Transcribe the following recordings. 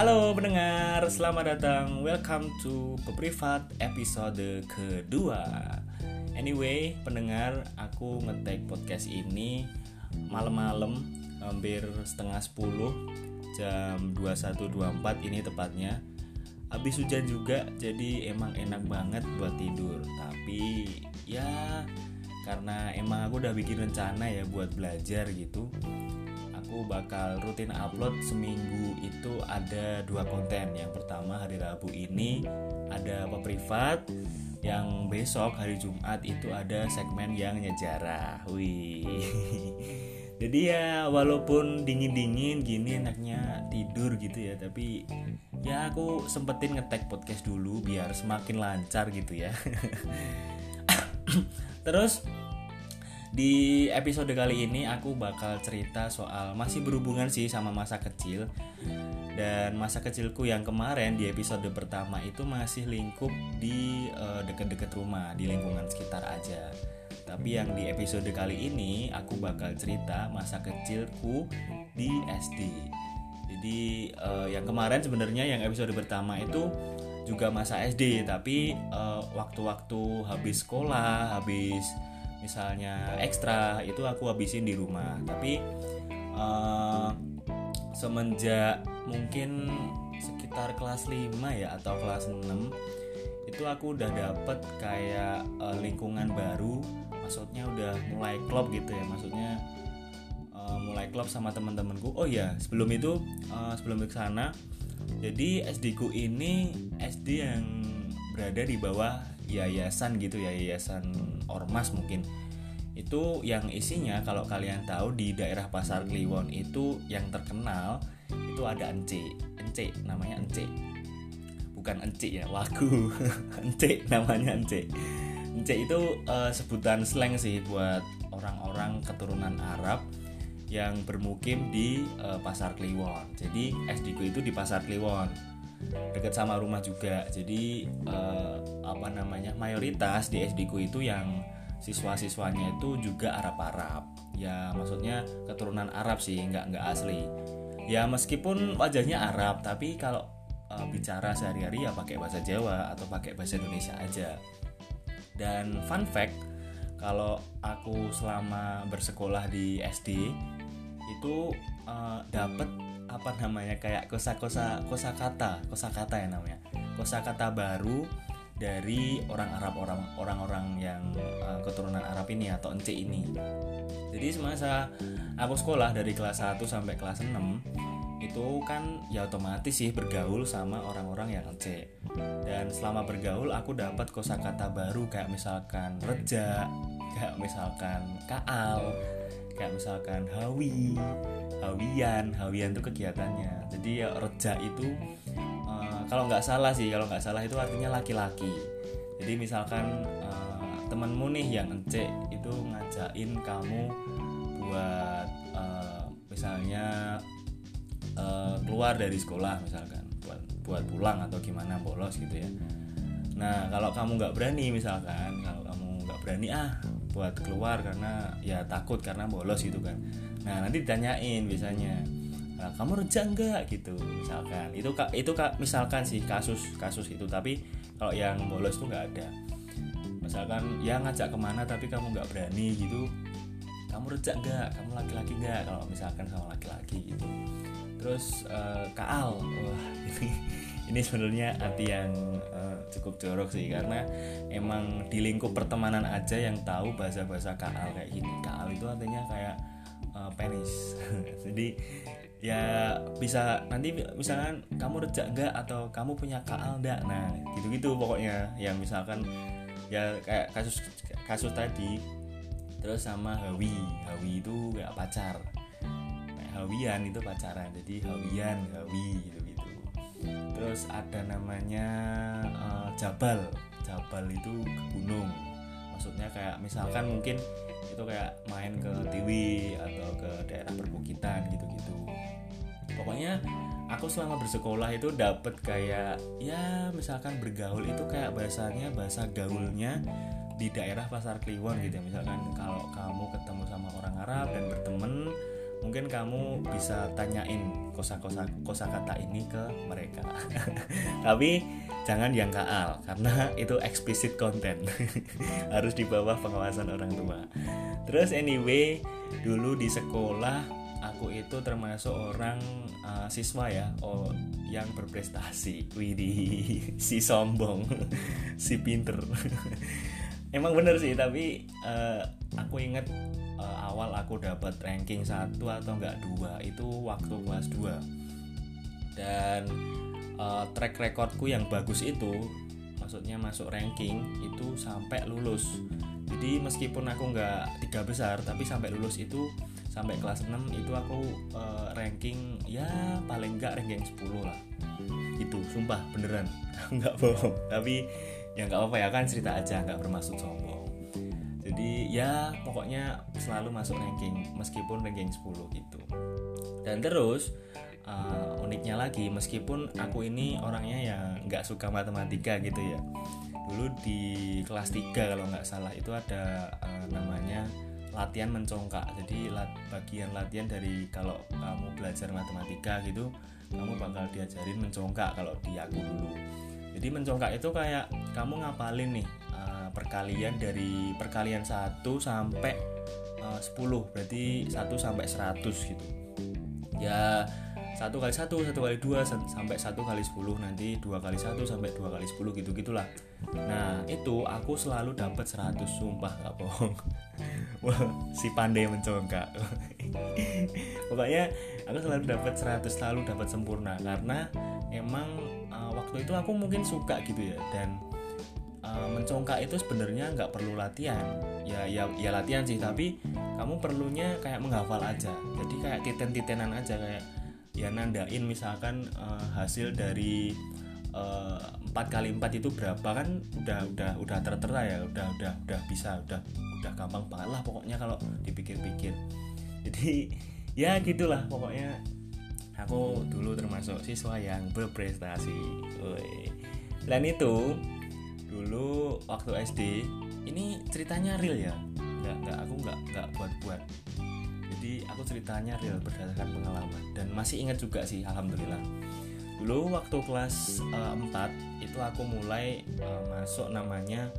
Halo pendengar, selamat datang. Welcome to Peprivat episode kedua. Anyway, pendengar, aku ngetek podcast ini malam-malam hampir setengah 10 jam 21.24 ini tepatnya. Habis hujan juga, jadi emang enak banget buat tidur. Tapi ya karena emang aku udah bikin rencana ya buat belajar gitu aku bakal rutin upload seminggu itu ada dua konten. Yang pertama hari Rabu ini ada apa privat yang besok hari Jumat itu ada segmen yang nyejarah. Wih. Jadi ya walaupun dingin-dingin gini enaknya tidur gitu ya tapi ya aku sempetin ngetek podcast dulu biar semakin lancar gitu ya. Terus di episode kali ini aku bakal cerita soal masih berhubungan sih sama masa kecil dan masa kecilku yang kemarin di episode pertama itu masih lingkup di uh, deket-deket rumah di lingkungan sekitar aja. Tapi yang di episode kali ini aku bakal cerita masa kecilku di SD. Jadi uh, yang kemarin sebenarnya yang episode pertama itu juga masa SD tapi uh, waktu-waktu habis sekolah, habis misalnya ekstra itu aku habisin di rumah. Tapi uh, semenjak mungkin sekitar kelas 5 ya atau kelas 6 itu aku udah dapet kayak uh, lingkungan baru. Maksudnya udah mulai klop gitu ya maksudnya uh, mulai klop sama teman-temanku oh ya sebelum itu uh, sebelum ke sana jadi SD ku ini SD yang berada di bawah yayasan gitu ya yayasan ormas mungkin. Itu yang isinya kalau kalian tahu di daerah pasar Kliwon itu yang terkenal itu ada ence ence namanya ence bukan ence ya lagu. Ence namanya ence ence itu uh, sebutan slang sih buat orang-orang keturunan Arab yang bermukim di uh, pasar Kliwon. Jadi SD ku itu di pasar Kliwon dekat sama rumah juga. Jadi uh, apa namanya mayoritas di SD ku itu yang siswa-siswanya itu juga Arab-Arab. Ya maksudnya keturunan Arab sih nggak nggak asli. Ya meskipun wajahnya Arab tapi kalau uh, bicara sehari-hari ya pakai bahasa Jawa atau pakai bahasa Indonesia aja. Dan fun fact kalau aku selama bersekolah di SD itu uh, dapat apa namanya kayak kosa-kosa kosa kata kosa kata ya namanya. Kosa kata baru dari orang Arab orang orang-orang yang uh, keturunan Arab ini atau ence ini. Jadi semasa aku sekolah dari kelas 1 sampai kelas 6 itu kan ya otomatis sih bergaul sama orang-orang yang ence dan selama bergaul aku dapat kosakata baru kayak misalkan reja kayak misalkan kaal kayak misalkan hawi hawian hawian itu kegiatannya. Jadi ya reja itu uh, kalau nggak salah sih kalau nggak salah itu artinya laki-laki. Jadi misalkan uh, temenmu nih yang ence itu ngajakin kamu buat uh, misalnya uh, keluar dari sekolah misalkan buat buat pulang atau gimana bolos gitu ya. Nah kalau kamu nggak berani misalkan kalau kamu nggak berani ah buat keluar karena ya takut karena bolos gitu kan nah nanti ditanyain biasanya kamu reja enggak gitu misalkan. Itu itu misalkan sih kasus kasus itu. Tapi kalau yang bolos tuh nggak ada. Misalkan ya ngajak ke mana tapi kamu nggak berani gitu. Kamu rejak enggak kamu laki-laki enggak kalau misalkan sama laki-laki gitu. Terus uh, kaal wah ini ini sebenarnya arti yang uh, cukup jorok sih. Karena emang di lingkup pertemanan aja yang tahu bahasa-bahasa kaal kayak gini. Kaal itu artinya kayak penis. Jadi ya bisa nanti misalkan kamu rejak enggak atau kamu punya kaal enggak nah gitu-gitu pokoknya. Yang misalkan ya kayak kasus kasus tadi terus sama hawi. Hawi itu kayak pacar. Hawian itu pacaran jadi hawian hawi gitu terus ada namanya uh, jabal. Jabal itu ke gunung maksudnya kayak misalkan mungkin itu kayak main ke Tiwi atau ke daerah perbukitan gitu-gitu. Pokoknya aku selama bersekolah itu dapet kayak ya misalkan bergaul itu kayak bahasanya bahasa gaulnya di daerah pasar Kliwon gitu. Ya misalkan kalau kamu ketemu sama orang Arab dan berteman mungkin kamu bisa tanyain kosa-kosa kosakata ini ke mereka. Tapi jangan yang kaal karena itu explicit content. Harus di bawah pengawasan orang tua. Terus anyway dulu di sekolah aku itu termasuk orang uh, siswa ya oh yang berprestasi. Widih si sombong si pinter. Emang bener sih tapi uh, aku inget uh, awal aku dapat ranking satu atau enggak dua itu waktu kelas 2 dan uh, track recordku yang bagus itu maksudnya masuk ranking itu sampai lulus. Jadi meskipun aku nggak tiga besar tapi sampai lulus itu sampai kelas 6 itu aku uh, ranking ya paling enggak ranking 10 lah. Itu sumpah beneran. Nggak bohong. Tapi ya nggak apa-apa ya kan cerita aja nggak bermaksud sombong. Jadi ya pokoknya selalu masuk ranking meskipun ranking 10 gitu. Dan terus uh, uniknya lagi meskipun aku ini orangnya yang nggak suka matematika gitu ya. Dulu di kelas 3 kalau nggak salah itu ada uh, namanya latihan mencongkak. Jadi lat, bagian latihan dari kalau kamu belajar matematika gitu kamu bakal diajarin mencongkak kalau di aku dulu. Jadi mencongkak itu kayak kamu ngapalin nih perkalian dari perkalian 1 sampai uh, 10 berarti 1 sampai 100 gitu. Ya satu kali satu satu kali dua sampai satu kali sepuluh nanti dua kali satu sampai dua kali sepuluh gitu gitulah nah itu aku selalu dapat 100 sumpah gak bohong. Wah si pandai mencongkak. Pokoknya aku selalu dapat 100 selalu dapat sempurna karena emang uh, waktu itu aku mungkin suka gitu ya dan uh, mencongkak itu sebenarnya nggak perlu latihan. Ya ya ya latihan sih tapi kamu perlunya kayak menghafal aja. Jadi kayak titen-titenan aja kayak ya nandain misalkan uh, hasil dari eh, empat kali empat itu berapa kan udah udah udah tertera ya udah udah udah bisa udah udah gampang banget lah pokoknya kalau dipikir-pikir. Jadi ya gitulah pokoknya. Aku dulu termasuk siswa yang berprestasi. Dan itu dulu waktu SD ini ceritanya real ya? Nggak nggak aku nggak nggak buat buat aku ceritanya real berdasarkan pengalaman. Dan masih ingat juga sih alhamdulillah. Dulu waktu kelas uh, eh, 4 itu aku mulai uh, masuk namanya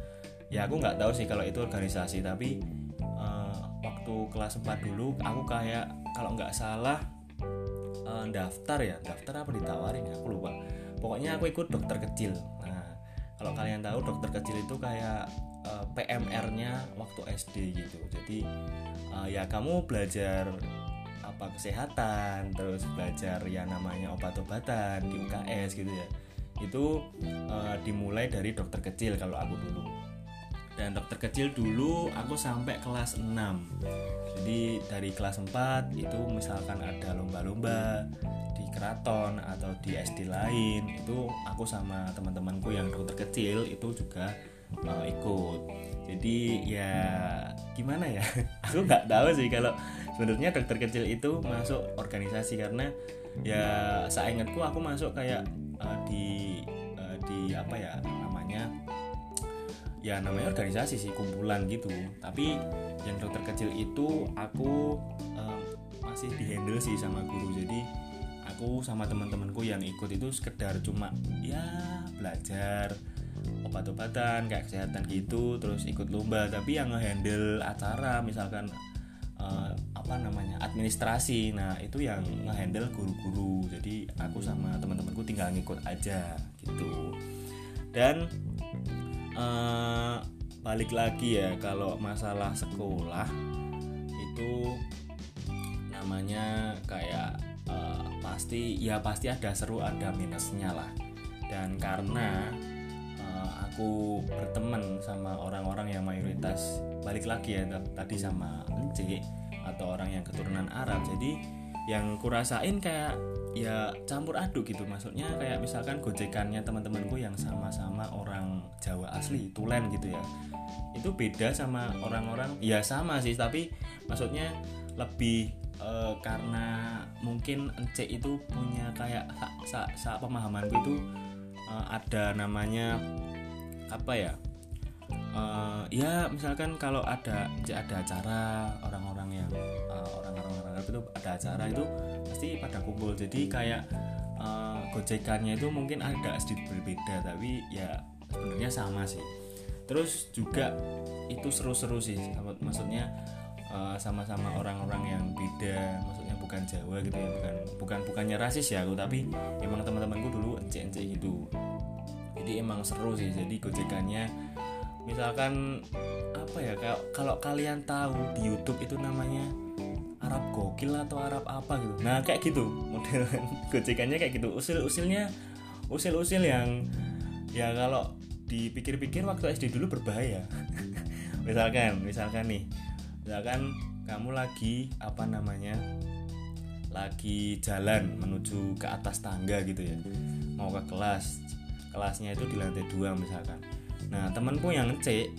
ya aku nggak tahu sih kalau itu organisasi tapi uh, waktu kelas 4 dulu aku kayak kalau nggak salah uh, daftar ya daftar apa ditawarin ya aku lupa. Pokoknya aku ikut dokter kecil. Kalau kalian tahu dokter kecil itu kayak PMR-nya waktu SD gitu. Jadi uh, ya kamu belajar apa kesehatan terus belajar yang namanya obat-obatan di UKS gitu ya. Itu uh, dimulai dari dokter kecil kalau aku dulu. Dan dokter kecil dulu aku sampai kelas 6 jadi dari kelas 4 itu misalkan ada lomba-lomba keraton atau di SD lain itu aku sama teman-temanku yang dokter kecil itu juga uh, ikut? Jadi ya gimana ya? Aku nggak tahu sih kalau sebenarnya dokter kecil itu masuk organisasi karena ya saya ingatku aku masuk kayak uh, di uh, di apa ya namanya? Ya namanya organisasi sih kumpulan gitu. Tapi yang dokter kecil itu aku uh, masih dihandle sih sama guru. Jadi aku sama teman-temanku yang ikut itu sekedar cuma ya belajar obat-obatan kayak kesehatan gitu terus ikut lomba. Tapi yang ngehandle acara misalkan uh, apa namanya administrasi. Nah itu yang ngehandle guru-guru. Jadi aku sama teman-temanku tinggal ngikut aja gitu. Dan uh, balik lagi ya kalau masalah sekolah itu namanya kayak uh, pasti ya pasti ada seru ada minusnya lah. Dan karena aku berteman sama orang-orang yang mayoritas balik lagi ya tadi sama Encik atau orang yang keturunan Arab. Jadi yang kurasain kayak ya campur aduk gitu. Maksudnya kayak misalkan gojekannya teman-temanku yang sama-sama orang Jawa asli tulen gitu ya. Itu beda sama orang-orang ya sama sih tapi maksudnya lebih uh, karena mungkin Ence itu punya kayak sa, sa, pemahamanku itu uh, ada namanya apa ya uh, ya misalkan kalau ada ada acara orang-orang yang uh, orang-orang Arab itu ada acara itu pasti pada kumpul. Jadi kayak uh, gojekannya itu mungkin ada sedikit berbeda tapi ya sebenarnya sama sih. Terus juga itu seru-seru sih maksudnya uh, sama-sama orang-orang yang beda maksudnya bukan Jawa gitu ya bukan bukan bukannya rasis ya aku tapi emang teman-temanku dulu encik-encik gitu jadi emang seru sih jadi gojekannya misalkan apa ya kalau kalian tahu di YouTube itu namanya Arab gokil atau Arab apa gitu. Nah kayak gitu model gojekannya kayak gitu. Usil-usilnya usil-usil yang ya kalau dipikir-pikir waktu SD dulu berbahaya. Misalkan misalkan nih misalkan kamu lagi apa namanya lagi jalan menuju ke atas tangga gitu ya. Mau ke kelas kelasnya itu di lantai dua misalkan. Nah temanku yang ngecek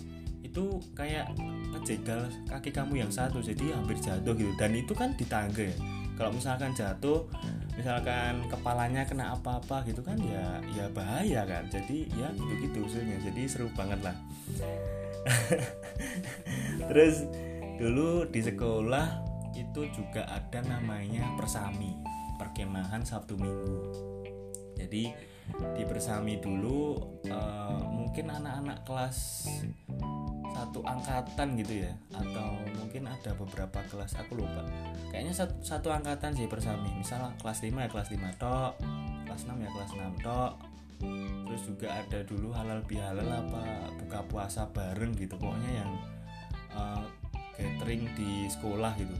itu kayak ngejegal kaki kamu yang satu jadi hampir jatuh gitu. Dan itu kan di tangga. Ya kalau misalkan jatuh misalkan kepalanya kena apa-apa gitu kan ya ya bahaya kan. Jadi ya gitu gitu usulnya. Jadi seru banget lah. Terus dulu di sekolah itu juga ada namanya persami perkemahan sabtu minggu. Jadi di Bersami dulu uh, mungkin anak-anak kelas satu angkatan gitu ya atau mungkin ada beberapa kelas aku lupa. Kayaknya satu, satu angkatan sih bersami. Misalnya kelas 5 ya kelas 5 tok kelas 6 ya kelas 6 tok. Terus juga ada dulu halal bihalal apa buka puasa bareng gitu. Pokoknya yang uh, gathering di sekolah gitu.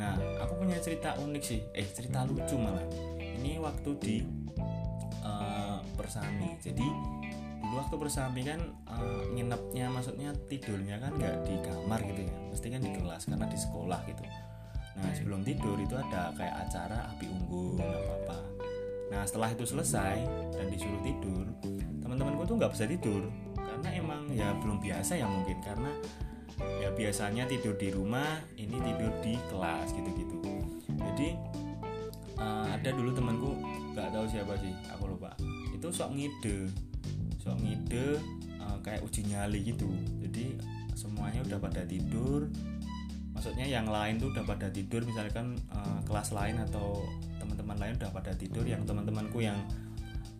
Nah aku punya cerita unik sih. Eh cerita lucu malah. Ini waktu di bersami. Jadi dulu waktu bersami kan uh, nginepnya maksudnya tidurnya kan nggak di kamar gitu ya. Mesti kan di kelas karena di sekolah gitu. Nah sebelum tidur itu ada kayak acara api unggun apa apa nah setelah itu selesai dan disuruh tidur teman-temanku tuh nggak bisa tidur. Karena emang ya belum biasa ya mungkin. Karena ya biasanya tidur di rumah ini tidur di kelas gitu-gitu. Jadi uh, ada dulu temanku nggak tahu siapa sih aku lupa itu sok ngide. Sok ngide uh, kayak uji nyali gitu. Jadi semuanya udah pada tidur. Maksudnya yang lain tuh udah pada tidur misalkan uh, kelas lain atau teman-teman lain udah pada tidur yang teman-temanku yang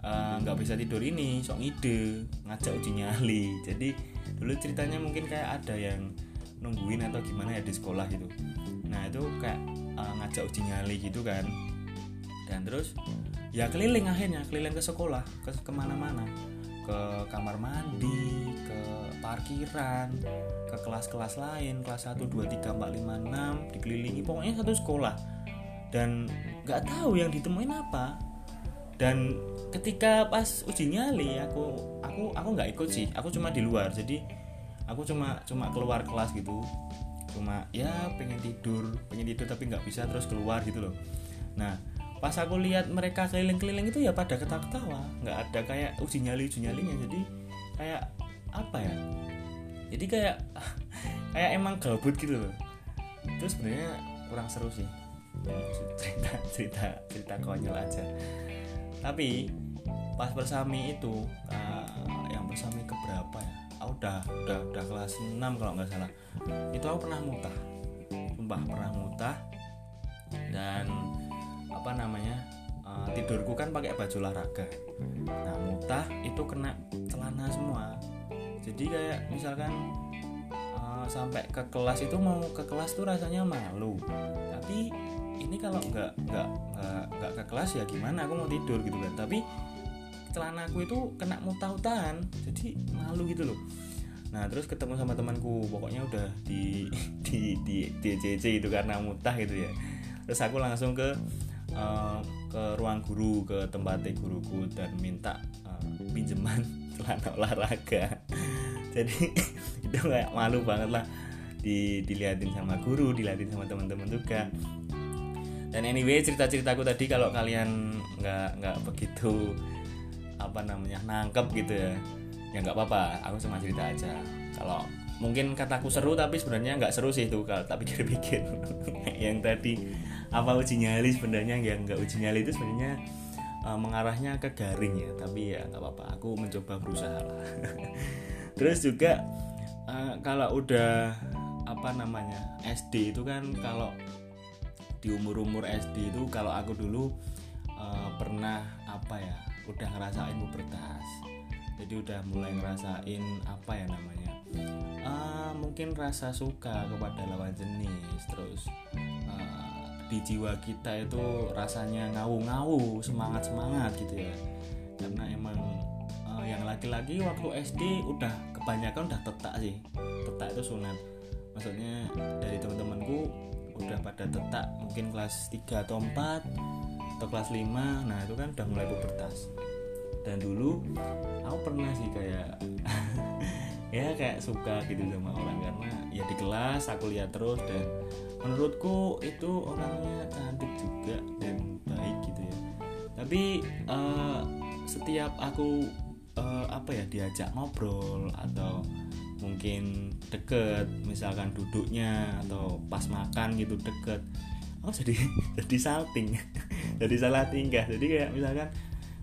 eh, nggak uh, bisa tidur ini sok ngide ngajak uji nyali. Jadi dulu ceritanya mungkin kayak ada yang nungguin atau gimana ya di sekolah gitu. Nah itu kayak uh, ngajak uji nyali gitu kan. Dan terus ya keliling akhirnya keliling ke sekolah ke ke mana-mana. Ke kamar mandi ke parkiran ke kelas-kelas lain kelas 1, 2, 3, 4, 5, 6 dikelilingi. Pokoknya satu sekolah. Dan nggak tahu yang ditemuin apa. Dan ketika pas uji nyali aku aku aku nggak ikut sih. Aku cuma di luar. Jadi aku cuma cuma keluar kelas gitu. Cuma ya pengen tidur pengen tidur tapi nggak bisa terus keluar gitu loh. Nah pas aku lihat mereka keliling-keliling itu ya pada ketawa-ketawa. Nggak ada kayak uji nyali uji nyalinya jadi kayak apa ya? Jadi kayak kayak emang gabut gitu loh. Itu sebenarnya kurang seru sih. Cerita cerita cerita konyol aja. Tapi pas bersami itu uh, yang bersami keberapa ya? Aku udah udah udah kelas 6 kalau nggak salah. Itu aku pernah mutah. Sumpah pernah mutah. Dan apa namanya uh, tidurku kan pakai baju olahraga. Nah mutah itu kena celana semua. Jadi kayak misalkan uh, sampai ke kelas itu mau ke kelas tuh rasanya malu. Tapi ini kalau nggak nggak nggak ke kelas ya gimana aku mau tidur gitu kan. Tapi celanaku itu kena mutah-mutahan jadi malu gitu loh. Nah terus ketemu sama temanku pokoknya udah di di di DCC itu karena mutah gitu ya. Terus aku langsung ke uh, ke ruang guru ke tempat guruku dan minta uh, pinjaman celana olahraga. Jadi itu kayak malu banget lah. Di dilihatin sama guru dilihatin sama teman-teman juga. Dan anyway cerita-ceritaku tadi kalau kalian nggak nggak begitu apa namanya nangkep gitu ya ya nggak apa-apa. Aku cuma cerita aja. Kalau mungkin kataku seru tapi sebenarnya nggak seru sih itu kalau tak pikir-pikir. Yang tadi apa uji nyali sebenarnya? Yang nggak uji nyali itu sebenarnya uh, mengarahnya ke garing ya. Tapi ya nggak apa-apa aku mencoba berusaha lah. Terus juga uh, kalau udah apa namanya SD itu kan kalau di umur-umur SD itu kalau aku dulu uh, pernah apa ya udah ngerasain pubertas. Jadi udah mulai ngerasain apa ya namanya uh, mungkin rasa suka kepada lawan jenis terus uh, di jiwa kita itu rasanya ngawu-ngawu semangat-semangat gitu ya. Karena emang uh, yang laki-laki waktu SD udah kebanyakan udah tetak sih. Tetak itu sunat. Maksudnya dari teman-temanku udah pada tetak mungkin kelas 3 atau 4 atau kelas 5 nah itu kan udah mulai pubertas. Dan dulu aku pernah sih kayak ya kayak suka gitu sama orang karena ya di kelas aku lihat terus dan menurutku itu orangnya cantik juga dan baik gitu ya. Tapi uh, setiap aku uh, apa ya diajak ngobrol atau mungkin deket misalkan duduknya atau pas makan gitu deket oh jadi jadi salting jadi salah tingkah. Jadi kayak misalkan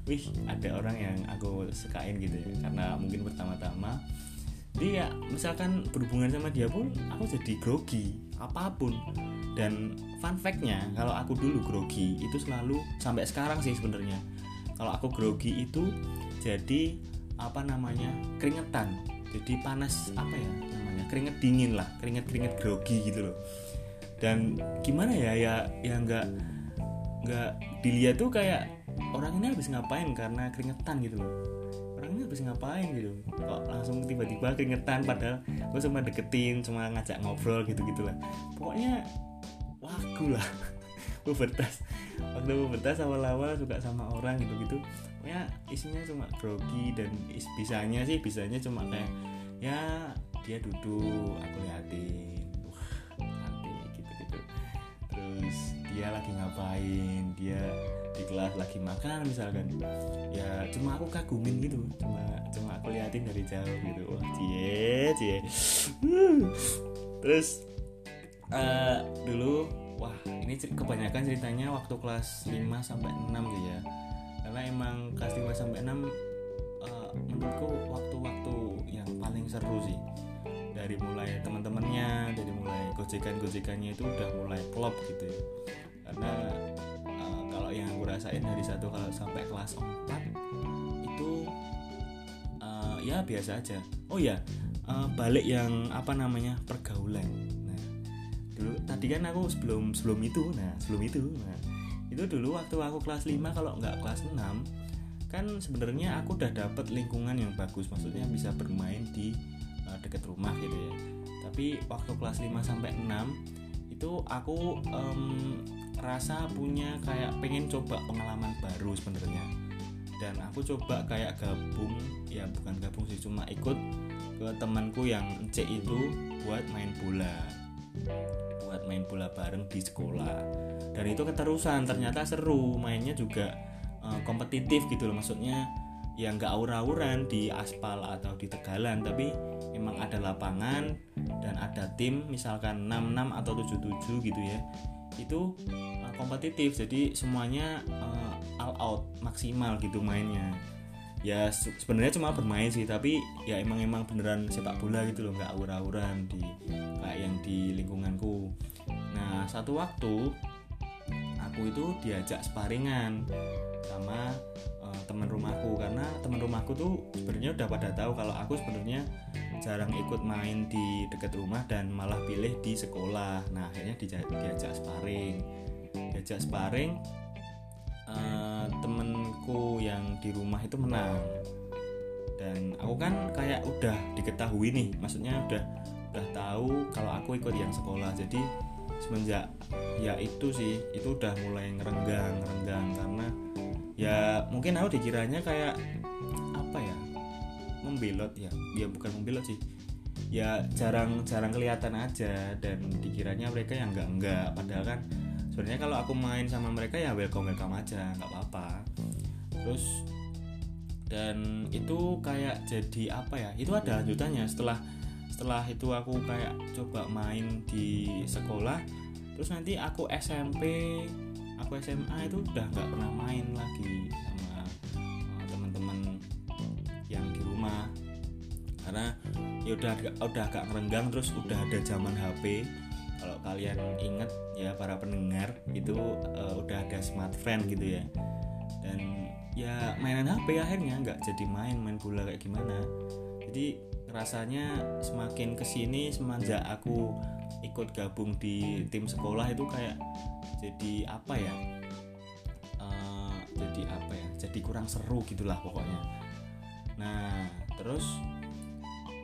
wih ada orang yang aku sukain gitu ya. Karena mungkin pertama-tama dia misalkan berhubungan sama dia pun aku jadi grogi apa pun. Dan fun factnya kalau aku dulu grogi itu selalu sampai sekarang sih sebenarnya. Kalau aku grogi itu jadi apa namanya keringetan. Jadi panas apa ya namanya keringet dingin lah keringet keringet grogi gitu loh. Dan gimana ya ya ya nggak nggak dilihat tuh kayak orang ini habis ngapain karena keringetan gitu loh orang ini habis ngapain gitu? Kok langsung tiba-tiba keringetan padahal gue cuma deketin cuma ngajak ngobrol gitu gitulah pokoknya wagu lah. Pubertas. Waktu pubertas awal-awal suka sama orang gitu-gitu. Ya isinya cuma grogi dan is bisanya sih bisanya cuma kayak ya dia duduk aku liatin. Wah cantik gitu-gitu. Terus dia lagi ngapain? Dia di kelas lagi makan misalkan. Ya cuma aku kagumin gitu. Cuma cuma aku liatin dari jauh gitu. Wah cie cie. Terus uh, dulu wah ini kebanyakan ceritanya waktu kelas 5 sampai 6 sih ya. Karena emang kelas 5 sampai 6 uh, menurutku waktu-waktu yang paling seru sih. Dari mulai teman-temannya dari mulai gojekan-gojekannya itu udah mulai klop gitu ya. Karena kalau yang aku rasain dari satu kalau sampai kelas 4 itu uh, ya biasa aja. Oh ya uh, balik yang apa namanya pergaulan. Nah dulu tadi kan aku sebelum sebelum itu nah sebelum itu nah itu dulu waktu aku kelas 5 kalau nggak kelas 6 kan sebenarnya aku udah dapet lingkungan yang bagus. Maksudnya bisa bermain di uh, deket rumah gitu ya. Tapi waktu kelas 5 sampai 6 itu aku um, rasa punya kayak pengen coba pengalaman baru sebenarnya. Dan aku coba kayak gabung ya bukan gabung sih cuma ikut ke temanku yang C itu buat main bola. Buat main bola bareng di sekolah. Dan itu keterusan ternyata seru. Mainnya juga uh, kompetitif gitu loh. Maksudnya yang nggak aur-auran di aspal atau di tegalan tapi emang ada lapangan dan ada tim misalkan 66 atau 77 gitu ya itu uh, kompetitif. Jadi semuanya uh, all out maksimal gitu mainnya. Ya sebenarnya cuma bermain sih tapi ya emang emang beneran sepak bola gitu loh nggak aura-auran di kayak yang di lingkunganku. Nah satu waktu aku itu diajak sparingan sama teman rumahku karena teman rumahku tuh sebenarnya udah pada tahu kalau aku sebenarnya jarang ikut main di dekat rumah dan malah pilih di sekolah. Nah akhirnya diajak sparing diajak sparing uh, temenku yang di rumah itu menang. Dan aku kan kayak udah diketahui nih maksudnya udah udah tahu kalau aku ikut yang sekolah. Jadi semenjak ya itu sih itu udah mulai ngerenggang ngerenggang karena ya mungkin aku dikiranya kayak apa ya membelot ya. Ya bukan membelot sih. Ya jarang jarang kelihatan aja dan dikiranya mereka yang enggak enggak padahal kan sebenarnya kalau aku main sama mereka ya welcome welcome aja nggak apa-apa. Terus dan itu kayak jadi apa ya itu ada lanjutannya. Setelah setelah itu aku kayak coba main di sekolah terus nanti aku SMP aku SMA itu udah nggak pernah main lagi sama teman-teman yang di rumah. Karena ya udah udah agak ngerenggang terus udah ada zaman HP kalau kalian inget ya para pendengar itu uh, udah ada smart friend gitu ya. Dan ya mainan HP akhirnya nggak jadi main main bola kayak gimana. Jadi rasanya semakin ke sini semenjak aku ikut gabung di tim sekolah itu kayak jadi apa ya? Uh, jadi apa ya? Jadi kurang seru gitulah pokoknya. Nah terus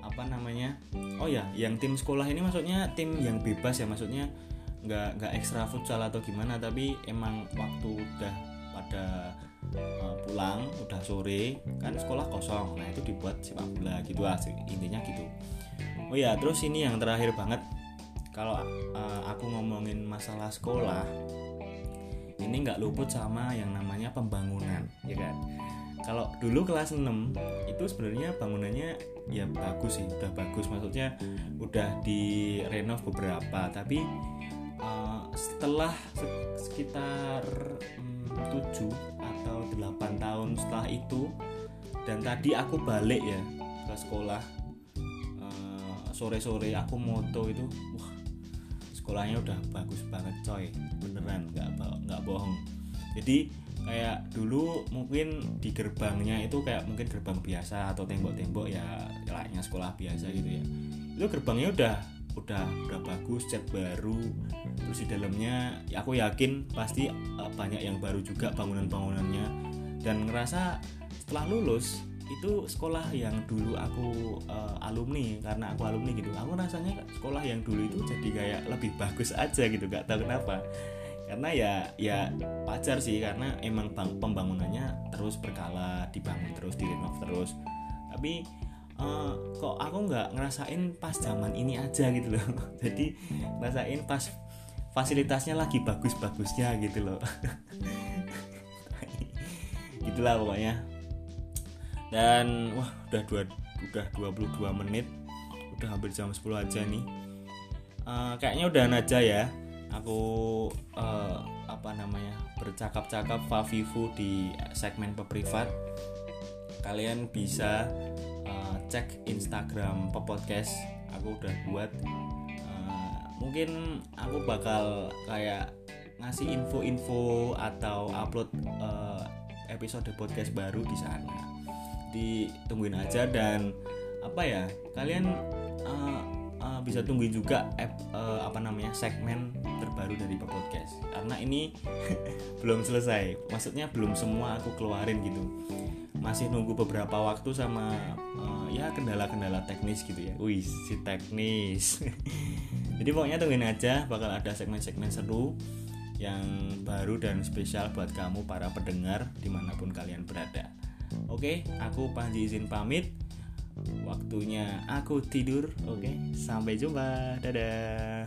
apa namanya? Oh ya yang tim sekolah ini maksudnya tim yang bebas ya? Maksudnya nggak nggak ekstra futsal atau gimana tapi emang waktu udah pada uh, pulang udah sore kan sekolah kosong. Nah itu dibuat sepak bola gitu lah intinya gitu. Oh ya terus ini yang terakhir banget kalau uh, aku ngomongin masalah sekolah ini nggak luput sama yang namanya pembangunan ya kan? Kalau dulu kelas 6 itu sebenarnya bangunannya ya bagus sih udah bagus. Maksudnya udah di renov beberapa tapi uh, setelah sekitar um, 7 atau 8 tahun setelah itu dan tadi aku balik ya ke sekolah uh, sore-sore aku moto itu wah sekolahnya udah bagus banget coy. Beneran nggak nggak bohong. Jadi kayak dulu mungkin di gerbangnya itu kayak mungkin gerbang biasa atau tembok-tembok ya layaknya sekolah biasa gitu ya. Itu gerbangnya udah udah udah bagus cat baru. Terus di dalamnya ya aku yakin pasti uh, banyak yang baru juga bangunan-bangunannya. Dan ngerasa setelah lulus itu sekolah yang dulu aku uh, alumni karena aku alumni gitu. Aku rasanya sekolah yang dulu itu jadi kayak lebih bagus aja gitu gak tahu kenapa. Karena ya ya wajar sih karena emang bang, pembangunannya terus berkala dibangun terus direnov terus. Tapi uh, kok aku nggak ngerasain pas zaman ini aja gitu loh. Jadi ngerasain pas fasilitasnya lagi bagus-bagusnya gitu loh. Gitulah pokoknya dan wah udah dua udah 22 menit. Udah hampir jam 10 aja nih. Uh, kayaknya udah aja ya. Aku uh, apa namanya bercakap-cakap Favivu di segmen peprivat. Kalian bisa uh, cek Instagram Popodcast aku udah buat. Uh, mungkin aku bakal kayak ngasih info-info atau upload uh, episode podcast baru di sana ditungguin aja dan apa ya kalian uh, uh, bisa tungguin juga app uh, apa namanya segmen terbaru dari podcast. Karena ini belum selesai. Maksudnya belum semua aku keluarin gitu. Masih nunggu beberapa waktu sama uh, ya kendala-kendala teknis gitu ya. Wih si teknis. Jadi pokoknya tungguin aja bakal ada segmen-segmen seru yang baru dan spesial buat kamu para pendengar di mana pun kalian berada oke aku Panji izin pamit. Waktunya aku tidur. Oke sampai jumpa. Dadah